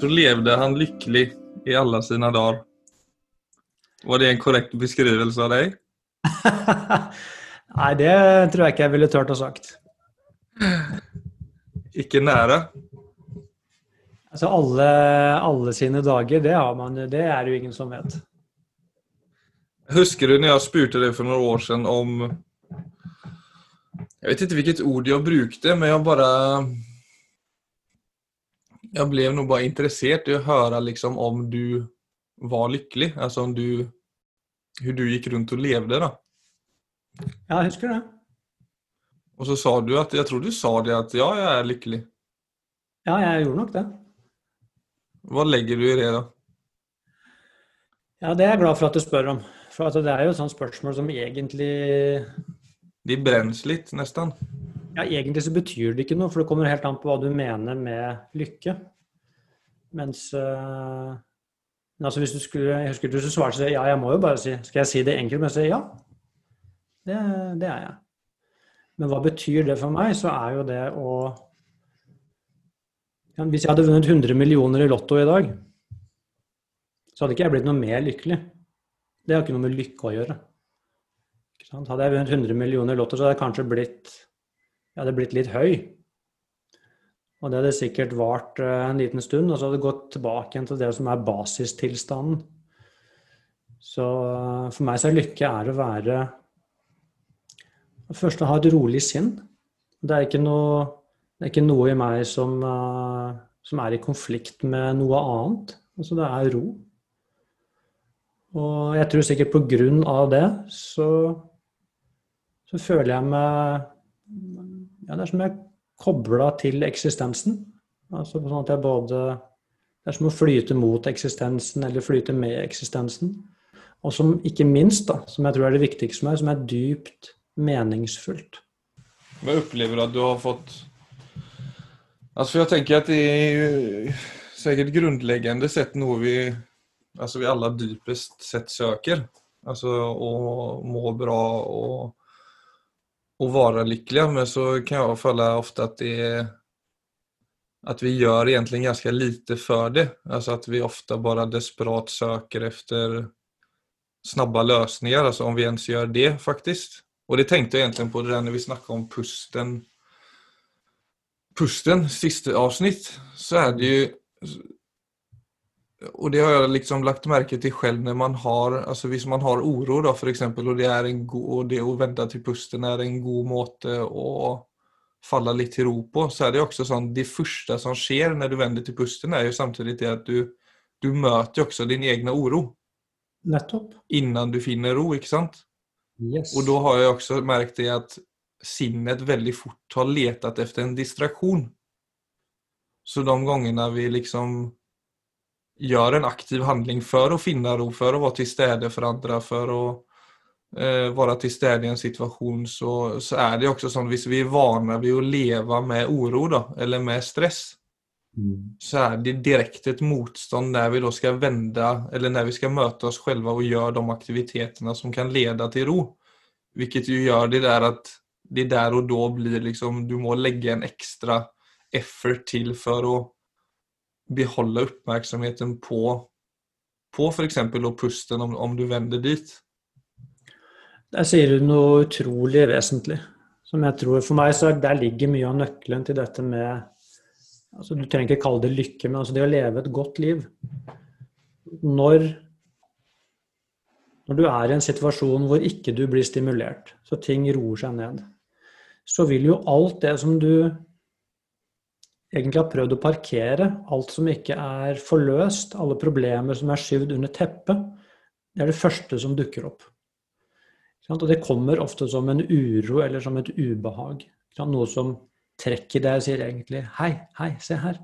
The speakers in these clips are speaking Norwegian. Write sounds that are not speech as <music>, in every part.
så levde han lykkelig i alle sine dager. Var det en korrekt beskrivelse av deg? <laughs> Nei, det tror jeg ikke jeg ville turt å sagt. Ikke nære? Altså alle, alle sine dager, det, har man, det er det jo ingen som vet. Husker du når jeg spurte deg for noen år siden om Jeg vet ikke hvilket ord jeg brukte, men jeg bare Jeg ble nå bare interessert i å høre liksom om du var lykkelig. Altså om du Hvordan du gikk rundt og levde, da. Ja, jeg husker det. Og så sa du at Jeg tror du sa det at ja, jeg er lykkelig. Ja, jeg gjorde nok det. Hva legger du i det, da? Ja, det er jeg glad for at du spør om. For det er jo et sånt spørsmål som egentlig De brennes litt, nesten. Ja, egentlig så betyr det ikke noe, for det kommer helt an på hva du mener med lykke. Mens øh, altså hvis du skulle, Jeg husker du svarte ja, jeg må jo bare si Skal jeg si det enkelt? Men sier ja. Det, det er jeg. Men hva betyr det for meg? Så er jo det å ja, Hvis jeg hadde vunnet 100 millioner i Lotto i dag, så hadde ikke jeg blitt noe mer lykkelig. Det har ikke noe med lykke å gjøre. Hadde jeg vunnet 100 millioner i Lotto, så hadde jeg kanskje blitt, jeg hadde blitt litt høy. Og det hadde sikkert vart eh, en liten stund, og så hadde det gått tilbake igjen til det som er basistilstanden. Så eh, for meg så er lykke er å være Først å ha et rolig sinn. Det er ikke noe, er ikke noe i meg som, uh, som, er i konflikt med noe annet. Altså det er ro. Og jeg tror sikkert på grunn av det så, så føler jeg meg Ja, det er som jeg kobla til eksistensen. Altså sånn at jeg både Det er som å flyte mot eksistensen eller flyte med eksistensen. Og som ikke minst, da, som jeg tror er det viktigste for meg, som er dypt meningsfullt. Hva opplever du at du har fått Altså, for jeg tenker at det er sikkert grunnleggende sett noe vi altså vi alle dypest sett søker. Altså å må bra og å være lykkelige. Men så kan jeg føle ofte at det at vi gjør egentlig ganske lite for det. Altså at vi ofte bare desperat søker etter snabba løsninger, altså om vi ens gjør det, faktisk. Og det tenkte jeg egentlig på det der når vi snakket om pusten Pusten, siste avsnitt, så er det jo Og det har jeg liksom lagt märke til selv når man har altså Hvis man har oro da, for eksempel, og det, är en god, det å vente til pusten er en god måte å falle litt til ro på, så er det også sånn Det første som skjer når du vender til pusten, er jo samtidig det at du, du møter også din egen uro. Nettopp. Innan du finner ro, ikke sant? Yes. Og da har jeg også merket det at sinnet veldig fort har letat etter en distraksjon. Så de gangene vi liksom gjør en aktiv handling for å finne ro, for å være til stede for andre, for å eh, være til stede i en situasjon, så, så, er det også sånn hvis vi er vane ved å leve med uro, da, eller med stress, mm. så er det direkte et motstand når vi da skal vende, eller når vi skal møte oss selv og gjøre de aktivitetene som kan lede til ro. Hvilket jo gjør det der at det der og da blir liksom Du må legge en ekstra effort til for å beholde oppmerksomheten på, på f.eks. pusten, om, om, du vender dit. Der sier du noe utrolig vesentlig. Som jeg tror For meg så der ligger mye av nøkkelen til dette med altså Du trenger ikke kalle det lykke, men altså det å leve et godt liv. Når når du er i en situasjon hvor ikke du blir stimulert, så ting roer seg ned, så vil jo alt det som du egentlig har prøvd å parkere, alt som ikke er forløst, alle problemer som er skyvd under teppet, det er det første som dukker opp. Og det kommer ofte som en uro eller som et ubehag. Noe som trekker deg og sier egentlig 'hei, hei, se her'.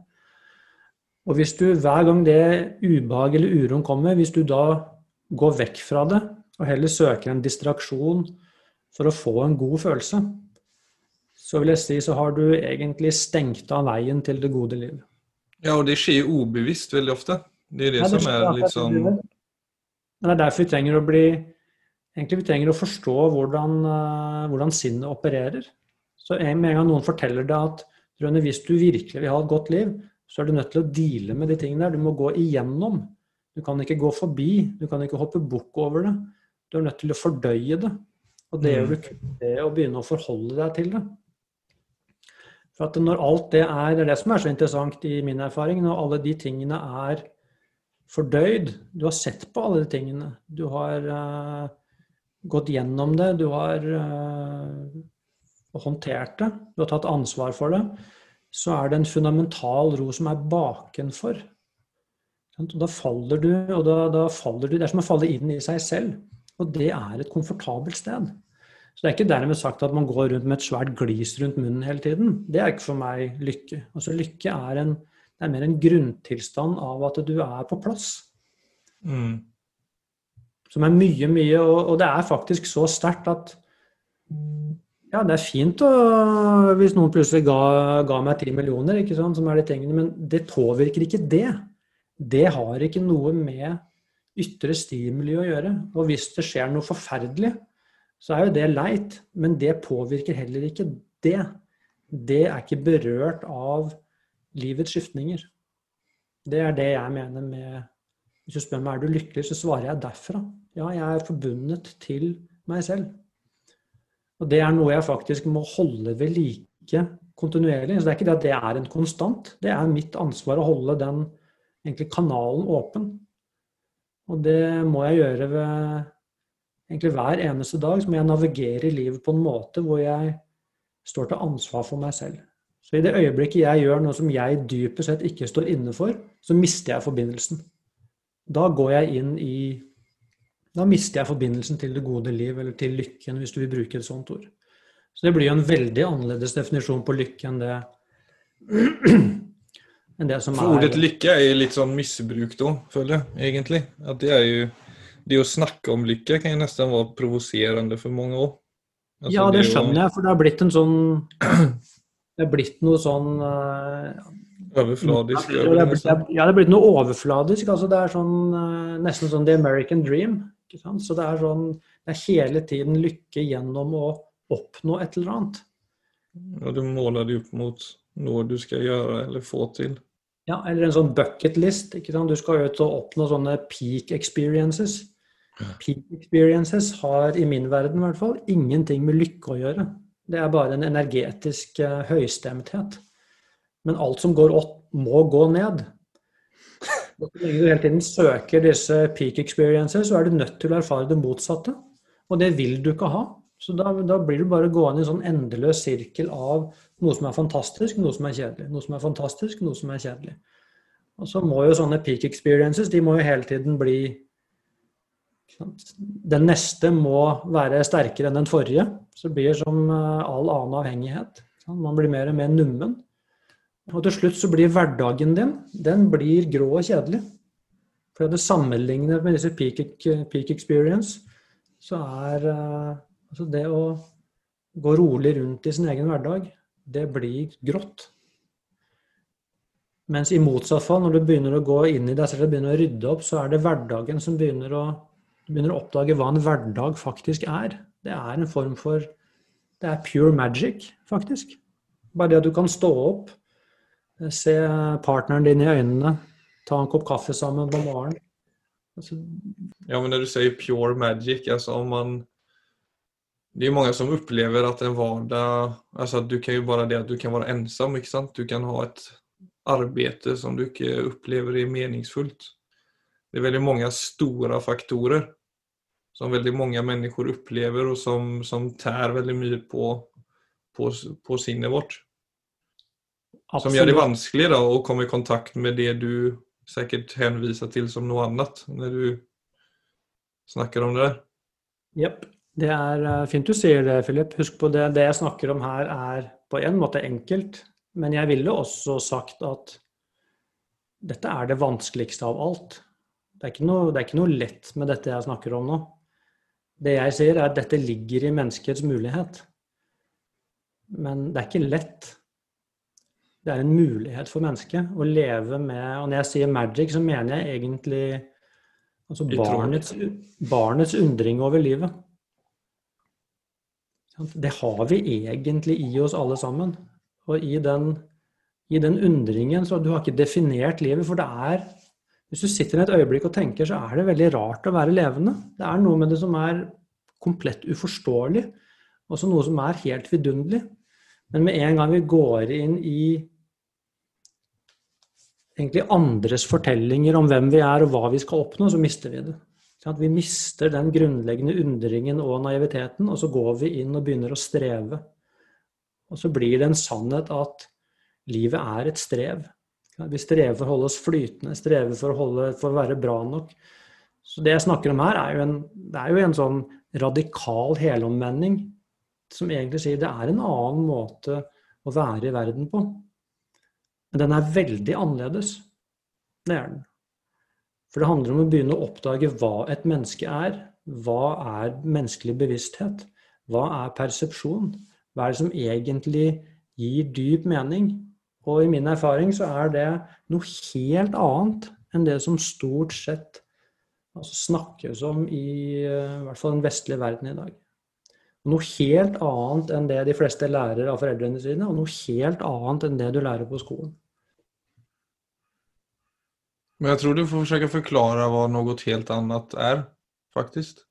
Og hvis du hver gang det ubehaget eller uroen kommer, hvis du da går vekk fra det og heller søker en distraksjon for å få en god følelse, så vil jeg si så har du egentlig stengt av veien til det gode liv. Ja, og det skjer ubevisst veldig ofte. Det er det, ja, det som er litt sånn Men det er derfor vi trenger å bli Egentlig vi trenger å forstå hvordan, uh, hvordan sinnet opererer. Så med en gang noen forteller deg at Rønne, hvis du virkelig vil ha et godt liv, så er du nødt til å deale med de tingene der. Du må gå igjennom. Du kan ikke gå forbi. Du kan ikke hoppe bukk over det. Du er nødt til å fordøye det. Og det gjør du kun ved å begynne å forholde deg til det. For at når alt det er Det er det som er så interessant i min erfaring. Når alle de tingene er fordøyd Du har sett på alle de tingene. Du har uh, gått gjennom det. Du har uh, håndtert det. Du har tatt ansvar for det så er det en fundamental ro som er bakenfor. Da faller du, og da, da, faller du Det er som å falle inn i seg selv. Og det er et komfortabelt sted. Så det er ikke dermed sagt at man går rundt med et svært glis rundt munnen hele tiden. Det er ikke for meg lykke. Altså Lykke er, en, er mer en grunntilstand av at du er på plass. Mm. Som er mye, mye og, og det er faktisk så sterkt at ja, det er fint å, hvis noen plutselig ga, ga meg ti millioner, ikke sant, som er de tingene, men det påvirker ikke det. Det har ikke noe med ytre stimuli å gjøre. Og hvis det skjer noe forferdelig, så er jo det leit, men det påvirker heller ikke det. Det er ikke berørt av livets skiftninger. Det er det jeg mener med Hvis du spør meg er du lykkelig, så svarer jeg derfra. Ja, jeg er forbundet til meg selv. Og det er noe jeg faktisk må holde ved like kontinuerlig. Så det er ikke det at det er en konstant. Det er mitt ansvar å holde den egentlig, kanalen åpen. Og det må jeg gjøre ved egentlig hver eneste dag. Så må jeg navigere livet på en måte hvor jeg står til ansvar for meg selv. Så i det øyeblikket jeg gjør noe som jeg dypest sett ikke står inne for, så mister jeg forbindelsen. Da går jeg inn i da mister jeg forbindelsen til det gode liv, eller til lykken, hvis du vil bruke et sånt ord. Så det blir jo en veldig annerledes definisjon på lykke enn det, <clears throat> enn det som For er Ordet lykke er jo litt sånn misbrukt òg, føler jeg, egentlig. At det er jo Det å snakke om lykke kan jo nesten være provoserende for mange òg. Altså, ja, det, det skjønner jeg, for det har blitt en sånn Det er blitt noe sånn uh, Overfladisk? Ja, det er blitt noe overfladisk. altså Det er sånn, uh, nesten sånn the American dream. Så det er sånn Det er hele tiden lykke gjennom å oppnå et eller annet. Og du måler det opp mot noe du skal gjøre eller få til. Ja, eller en sånn bucket list. Du skal jo ut og oppnå sånne peak experiences. Peak experiences har i min verden i hvert fall ingenting med lykke å gjøre. Det er bare en energetisk uh, høystemthet. Men alt som går opp, må gå ned. Når <laughs> så lenge du hele tiden søker disse peak experiences, så er du nødt til å erfare det motsatte. Og det vil du ikke ha. Så da, da blir du bare gående i en sånn endeløs sirkel av noe som er fantastisk, noe som er kjedelig. Noe som er fantastisk, noe som er kjedelig. Og så må jo sånne peak experiences de må jo hele tiden bli Den neste må være sterkere enn den forrige. Så det blir som eh, all annen avhengighet. Man blir mer og mer nummen. Og til slutt så blir hverdagen din den blir grå og kjedelig. For det sammenlignet med disse peak, peak experience, så er uh, altså det å gå rolig rundt i sin egen hverdag, det blir grått. Mens i motsatt fall, når du begynner å gå inn i deg selv og begynner å rydde opp, så er det hverdagen som begynner å Du begynner å oppdage hva en hverdag faktisk er. Det er en form for Det er pure magic, faktisk. Bare det at du kan stå opp Se partneren din i øynene. Ta en kopp kaffe sammen på morgenen. Altså... Ja, men når du sier pure magic, altså om man Det er mange som opplever at en hverdag altså Du kan jo bare det at du kan være ensom, ikke sant? Du kan ha et arbeid som du ikke opplever er meningsfullt. Det er veldig mange store faktorer som veldig mange mennesker opplever, og som, som tær veldig mye på, på, på sinnet vårt. Absolutt. Som gjør det vanskelig da, å komme i kontakt med det du sikkert henviser til som noe annet, når du snakker om det Jepp. Det er eh, fint du sier det, Philip. Husk på det. Det jeg snakker om her, er på en måte enkelt. Men jeg ville også sagt at dette er det vanskeligste av alt. Det er, noe, det er ikke noe, lett med dette jeg snakker om nå. Det jeg sier, er at dette ligger i menneskets mulighet. Men det er ikke lett det er en mulighet for mennesket å leve med Og når jeg sier magic, så mener jeg egentlig altså barnets, barnets undring over livet. Det har vi egentlig i oss alle sammen. Og i den i den undringen. Så du har ikke definert livet, for det er Hvis du sitter et øyeblikk og tenker, så er det veldig rart å være levende. Det er noe med det som er komplett uforståelig, også noe som er helt vidunderlig. Men med en gang vi går inn i egentlig andres fortellinger om hvem vi er og hva vi skal oppnå, så mister vi det. At vi mister den grunnleggende undringen og naiviteten, og så går vi inn og begynner å streve. Og så blir det en sannhet at livet er et strev. Vi strever for å holde oss flytende, strever for å, holde, for å være bra nok. Så det jeg snakker om her, er jo en, det er jo en sånn radikal helomvending som egentlig sier det er en annen måte å være i verden på. Men den er veldig annerledes. Det er den. For det handler om å begynne å oppdage hva et menneske er. Hva er menneskelig bevissthet? Hva er persepsjon? Hva er det som egentlig gir dyp mening? Og i min erfaring så er det noe helt annet enn det som stort sett altså snakkes om i, eh, i hvert fall den vestlige verden i dag. Noe helt annet enn det de fleste lærer av foreldrene sine, og noe helt annet enn det du lærer på skolen. Men jeg tror du får forsøke å forklare hva noe helt annet er, faktisk.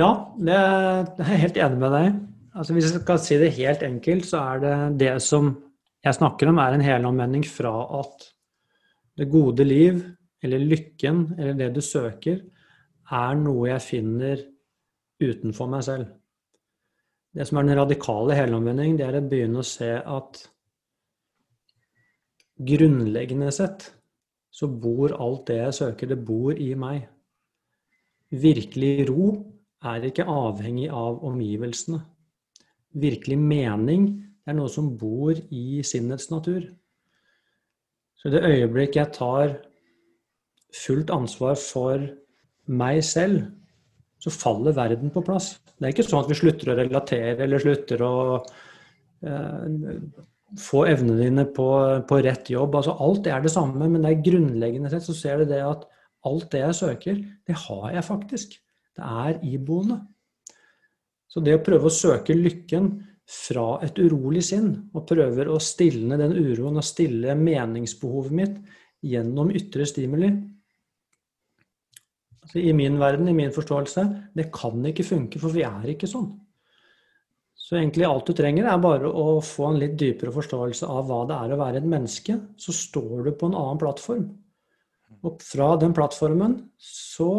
ja, det er, jeg helt enig med deg. Altså, hvis jeg skal si det helt enkelt, så er det det som jeg snakker om, er en helomvending fra at det gode liv, eller lykken, eller det du søker, er noe jeg finner utenfor meg selv. Det som er den radikale helomvending, det er å begynne å se at grunnleggende sett så bor alt det jeg søker, det bor i meg. Virkelig ro er ikke avhengig av omgivelsene. Virkelig mening er noe som bor i sinnets natur. Så i det øyeblikk jeg tar fullt ansvar for meg selv, så faller verden på plass. Det er ikke sånn at vi slutter å relatere eller slutter å eh, få evnene dine på, på, rett jobb. Altså alt det er det samme, men det er grunnleggende sett så ser du det at alt det jeg søker, det har jeg faktisk. Det er iboende. Så det å prøve å søke lykken fra et urolig sinn, og prøver å stilne den uroen og stille meningsbehovet mitt gjennom ytre stimuli altså I min verden, i min forståelse, det kan ikke funke, for vi er ikke sånn. Så egentlig alt du trenger, er bare å få en litt dypere forståelse av hva det er å være et menneske. Så står du på en annen plattform. Og fra den plattformen så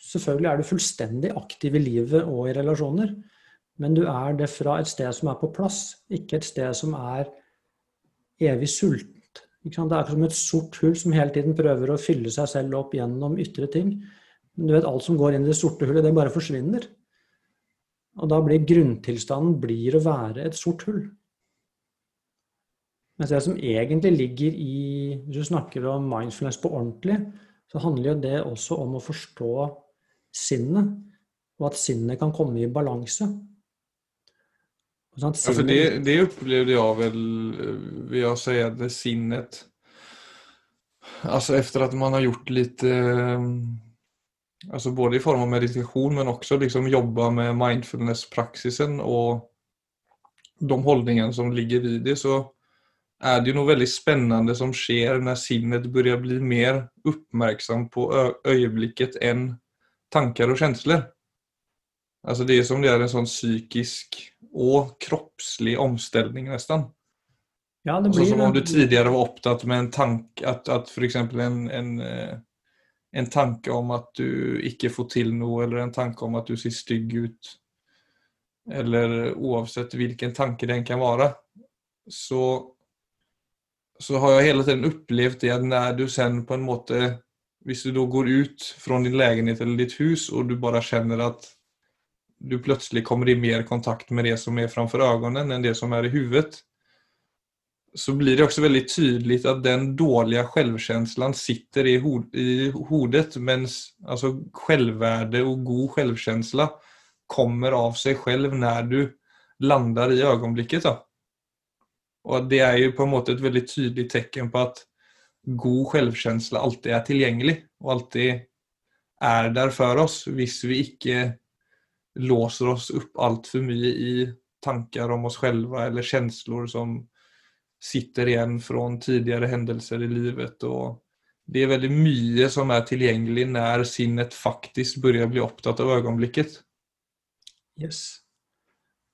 Selvfølgelig er du fullstendig aktiv i livet og i relasjoner. Men du er det fra et sted som er på plass, ikke et sted som er evig sultent. Det er ikke som et sort hull som hele tiden prøver å fylle seg selv opp gjennom ytre ting. Men du vet, alt som går inn i det sorte hullet, det bare forsvinner. Og da blir grunntilstanden blir å være et sort hull. Mens det som egentlig ligger i Hvis du snakker om mindfulness på ordentlig, så handler jo det også om å forstå sinnet, og at sinnet kan komme i balanse. For det, det opplevde jeg vel, vil jeg si, det sinnet. Altså etter at man har gjort litt eh, Alltså både i form av meditation men också liksom jobba med mindfulness-praxisen och de hållningar som ligger i det så är det noe veldig spennende som skjer når sinnet börjar bli mer uppmärksam på øyeblikket enn tanker og känslor. Alltså det er som det er en sånn psykisk og kroppslig omstilling, nesten. Ja, det blir Altså, som om du tidligere var opptatt med en tanke, at, at eksempel en, en eh, en tanke om at du ikke får til noe, eller en tanke om at du ser stygg ut, eller uansett hvilken tanke den kan være, så, så har jeg hele tiden opplevd det at når du sen på en måte Hvis du da går ut fra din leilighet eller ditt hus, og du bare kjenner at du plutselig kommer i mer kontakt med det som er framfor øynene, enn det som er i hodet, så blir det også veldig tydelig at den dårlige selvfølelsen sitter i, ho i hodet mens altså, selvverde og god selvfølelse kommer av seg selv når du lander i øyeblikket. Og Det er jo på en måte et veldig tydelig tegn på at god selvfølelse alltid er tilgjengelig og alltid er der for oss hvis vi ikke låser oss opp för mye i tanker om oss själva eller känslor som sitter igjen fra tidligere hendelser i livet. og Det er veldig mye som er tilgjengelig når sinnet faktisk begynner bli opptatt av øyeblikket. Yes.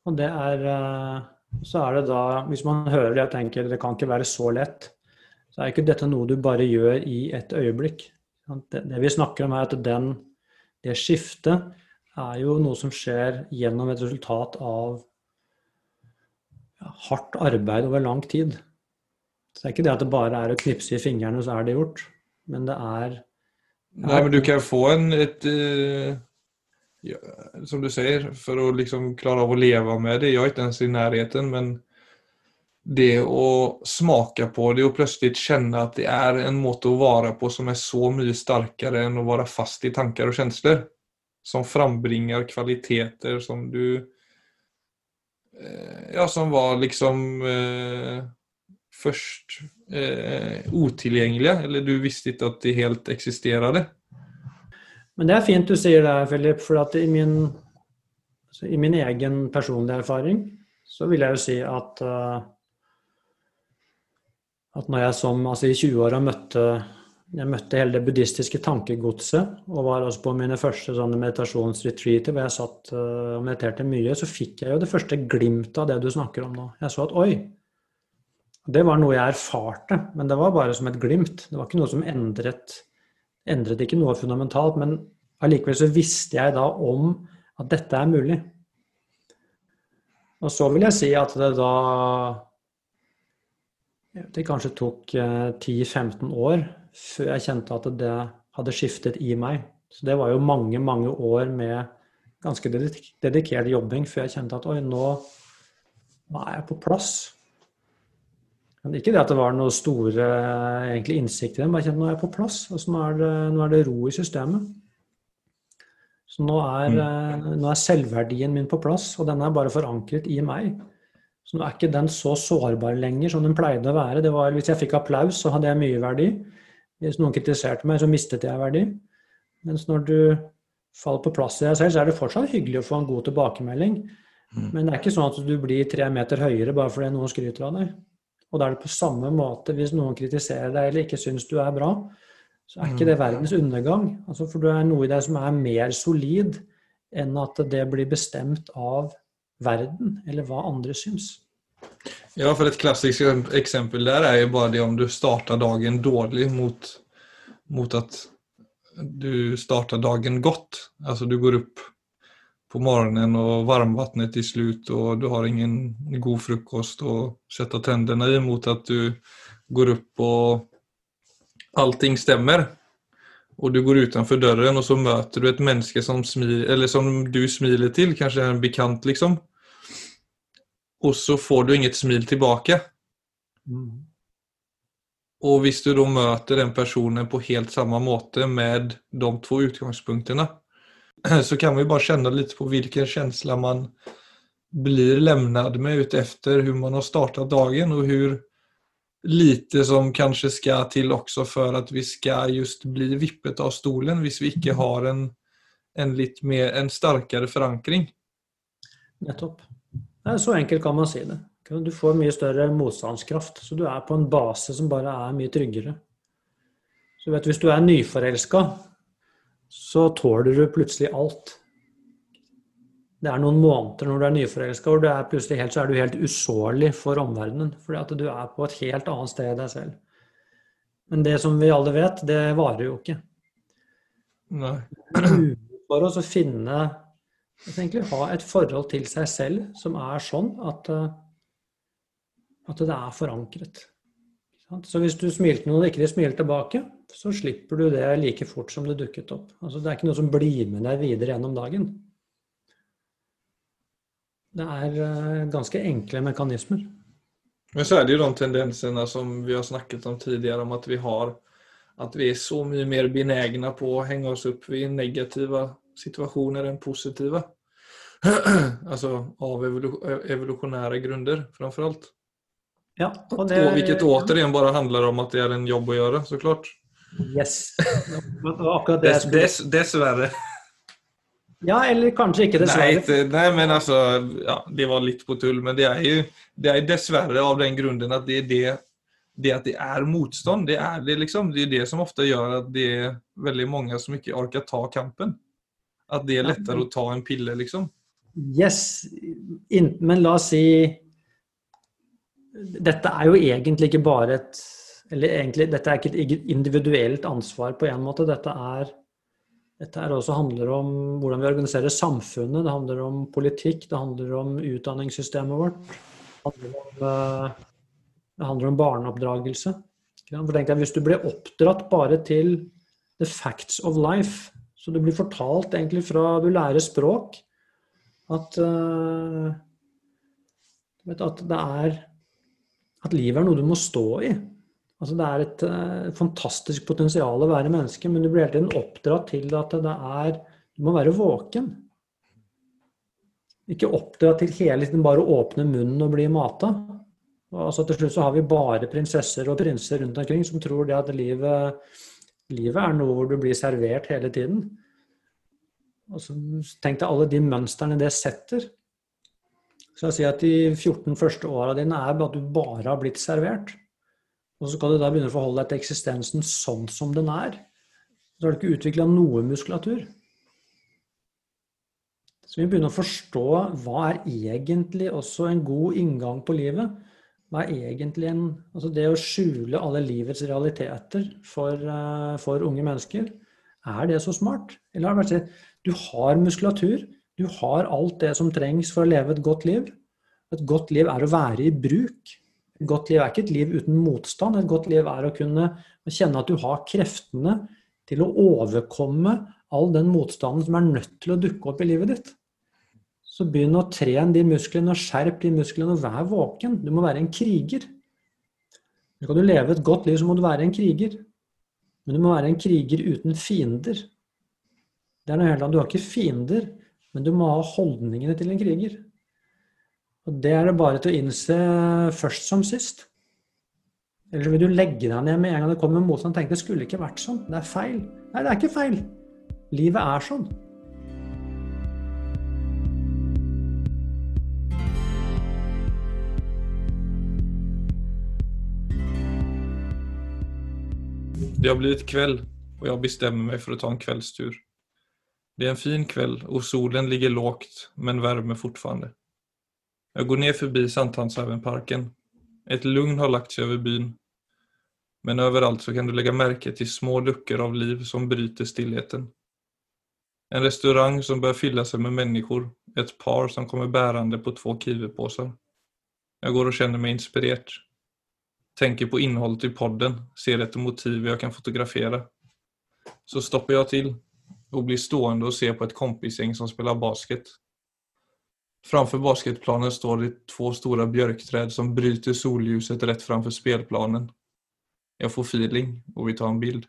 Og det er eh, Så er det da, hvis man hører det og tenker det kan ikke være så lett, så er ikke dette noe du bare gjør i et øyeblikk. Det vi snakker om, er at den, det skiftet er jo noe som skjer gjennom et resultat av hardt arbeid over lang tid. Så det er ikke det at det bare er å knipse i fingrene, så er det gjort. Men det er, Nei, men du kan få en et uh, ja, Som du sier, for å liksom klare av å leve med det. Jeg er ikke ens i nærheten, men det å smake på det og plutselig kjenne at det er en måte å være på som er så mye sterkere enn å være fast i tanker og følelser. Som frambringer kvaliteter som du Eh, ja, som var liksom eh, først eh, utilgjengelige, eller du visste ikke at de helt eksisterte. Men det er fint du sier det, Philip, for at i min, i min egen personlige erfaring så vil jeg jo si at uh, at når jeg som altså i 20-åra møtte jeg møtte hele det buddhistiske tankegodset og var også på mine første sånne meditasjonsretreater hvor jeg satt eh, og mediterte mye, så fikk jeg jo det første glimtet av det du snakker om nå. Jeg så at oi, det var noe jeg erfarte, men det var bare som et glimt. Det var ikke noe som endret endret ikke noe fundamentalt, men allikevel så visste jeg da om at dette er mulig. Og så vil jeg si at det da det kanskje tok 10-15 eh, år før jeg kjente at det hadde skiftet i meg. Så det var jo mange, mange år med ganske dedikert jobbing før jeg kjente at oi, nå, nå er jeg på plass. Men ikke det at det var noe store egentlig innsikt i det, men jeg kjente nå er jeg på plass. Altså, nå, er det, nå er det ro i systemet. Så nå er, mm. nå er selvverdien min på plass, og den er bare forankret i meg. Så nå er ikke den så sårbar lenger som den pleide å være. Det var, hvis jeg fikk applaus, så hadde jeg mye verdi. Hvis noen kritiserte meg, så mistet jeg verdi. Mens når du faller på plass i deg selv, så er det fortsatt hyggelig å få en god tilbakemelding. Mm. Men det er ikke sånn at du blir tre meter høyere bare fordi noen skryter av deg. Og da er det på samme måte hvis noen kritiserer deg eller ikke syns du er bra, så er ikke mm. det verdens undergang. Altså for det er noe i deg som er mer solid enn at det blir bestemt av verden, eller hva andre syns. Ja, for et klassisk eksempel der er jo bare det om du starter dagen dårlig mot, mot at du starter dagen godt. Altså du går opp på morgenen og varmvannet er slutt og du har ingen god frokost å sette tennene i, mot at du går opp og allting stemmer. Og du går utenfor døren og så møter du et menneske som, smil, som du smiler til, kanskje en bekant, liksom og så får du inget smil tilbake. Mm. Og hvis du da møter den personen på helt samme måte med de to utgangspunktene, <clears throat> så kan vi bare kjenne litt på hvilken følelse man blir lämnad med utefter hvordan man har startet dagen og hvor lite som kanskje skal til også for at vi skal just bli vippet av stolen hvis vi ikke har en, en litt mer, en sterkere forankring. Nettopp. Så enkelt kan man si det. Du får mye større motstandskraft, så du er på en base som bare er mye tryggere. Så vet du, Hvis du er nyforelska, så tåler du plutselig alt. Det er noen måneder når du er nyforelska, hvor du er plutselig helt, så er du helt usårlig for omverdenen. Fordi at du er på et helt annet sted i deg selv. Men det som vi alle vet, det varer jo ikke. Nei. For oss å finne Altså egentlig ha et forhold til seg selv som er sånn at, eh, at det er forankret. Så hvis du smilte noen og ikke de smiler tilbake, så slipper du det like fort som det dukket opp. Altså det er ikke noe som blir med deg videre gjennom dagen. Det er eh, ganske enkle mekanismer. Men så er det jo de tendensene som vi har snakket om tidligere, om at vi har at vi er så mye mer benegne på å henge oss opp i negative situasjoner enn positive. <clears throat> altså av evolusjonære grunner, framfor alt. Ja, og det, Hvilket återigen bare handler om at det er en jobb å gjøre, så klart. Yes. <laughs> Dess, dess, dessverre. <laughs> Ja, eller kanskje ikke, dessverre. Nei, nej men altså ja, det var litt på tull. Men det er jo det er dessverre av den grunden at det er det, det at det er motstånd. Det er det, liksom, det er det som ofte gjør at det er veldig mange som ikke orker ta kampen. Att det er lettere å ta en pille liksom. Yes, men la oss si Dette er jo egentlig ikke bare et Eller egentlig, dette er ikke et individuelt ansvar på en måte. Dette er dette er også handler om hvordan vi organiserer samfunnet, det handler om politikk, det handler om utdanningssystemet vårt. Det handler om, eh, det handler om barneoppdragelse. For tenk deg, Hvis du blir oppdratt bare til the facts of life, så du blir fortalt egentlig fra du lærer språk, at, uh, at det er At livet er noe du må stå i. Altså det er et uh, fantastisk potensial å være menneske, men du blir hele tiden oppdratt til at det er Du må være våken. Ikke oppdratt til hele tiden bare å åpne munnen og bli mata. Altså til slutt så har vi bare prinsesser og prinser rundt omkring som tror det at livet, livet er noe hvor du blir servert hele tiden. Og så tenk deg alle de mønstrene det setter. Så jeg sier at De 14 første åra dine er at du bare har blitt servert. Og så skal du da begynne å forholde deg til eksistensen sånn som den er. Så har du ikke utvikla noe muskulatur. Så vi begynner å forstå hva er egentlig også en god inngang på livet. Hva er egentlig en Altså det å skjule alle livets realiteter for, uh, for unge mennesker, er det så smart? Eller har det vært sånn du har muskulatur, du har alt det som trengs for å leve et godt liv. Et godt liv er å være i bruk. Et godt liv er ikke et liv uten motstand. Et godt liv er å kunne kjenne at du har kreftene til å overkomme all den motstanden som er nødt til å dukke opp i livet ditt. Så begynn å trene de musklene og skjerp de musklene og vær våken. Du må være en kriger. Skal du leve et godt liv, så må du være en kriger. Men du må være en kriger uten fiender. Det er noe helt annet. Du har ikke fiender, men du må ha holdningene til en kriger. Og det er det bare til å innse først som sist. Eller vil du legge deg ned med en gang det kommer motstand og tenke det skulle ikke vært sånn. Det er feil. Nei, det er ikke feil. Livet er sånn. Det har blivit kväll och jag bestämmer mig för att ta en kvällstur. Det är en fin kväll och solen ligger lågt men värmer fortfarande. Jag går ner förbi Sandhamnshövenparken. Ett lugn har lagt sig över byn. Men överallt så kan du lägga märke till små luckor av liv som bryter stillheten. En restaurang som börjar fylla sig med människor. Ett par som kommer bärande på två kiwipåsar. Jag går och känner mig inspirerad. Tänker på innehållet i podden, ser ett motiv jag kan fotografera. Så stoppar jag till och blir stående och ser på ett kompisgäng som spelar basket. Framför basketplanen står det två stora björkträd som bryter solljuset rätt framför spelplanen. Jag får feeling och vi tar en bild.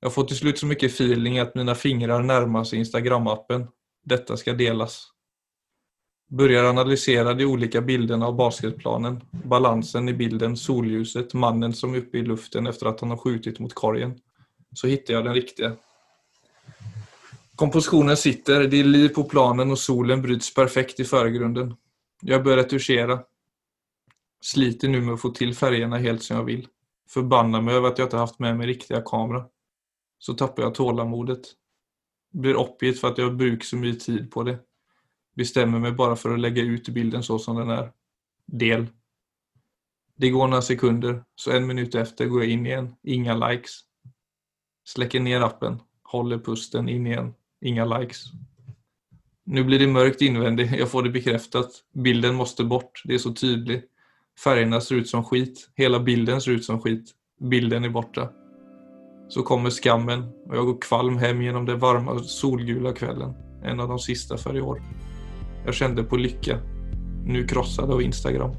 Jag får till slut så mycket feeling att mina fingrar närmar sig Instagram-appen. Detta ska delas. Börjar analysera de olika bilderna av basketplanen, balansen i bilden, solljuset, mannen som är uppe i luften efter att han har skjutit mot korgen. Så hittar jag den riktiga. Kompositionen sitter, det är liv på planen och solen bryts perfekt i förgrunden. Jag börjar retuschera. Sliter nu med att få till färgerna helt som jag vill. Förbannar mig över att jag inte haft med mig riktiga kamera. Så tappar jag tålamodet. Blir uppgivet för att jag har så mycket tid på det. Bestämmer mig bara för att lägga ut bilden så som den är. Del. Det går några sekunder, så en minut efter går jag in igen. Inga likes. Släcker ner appen. Håller pusten in igen. Inga likes. Nu blir det mörkt invändigt, jag får det bekräftat. Bilden måste bort, det är så tydligt. Färgerna ser ut som skit, hela bilden ser ut som skit. Bilden är borta. Så kommer skammen och jag går kvalm hem genom den varma solgula kvällen. En av de sista för i år. Jag kände på lycka. Nu krossad av Instagram.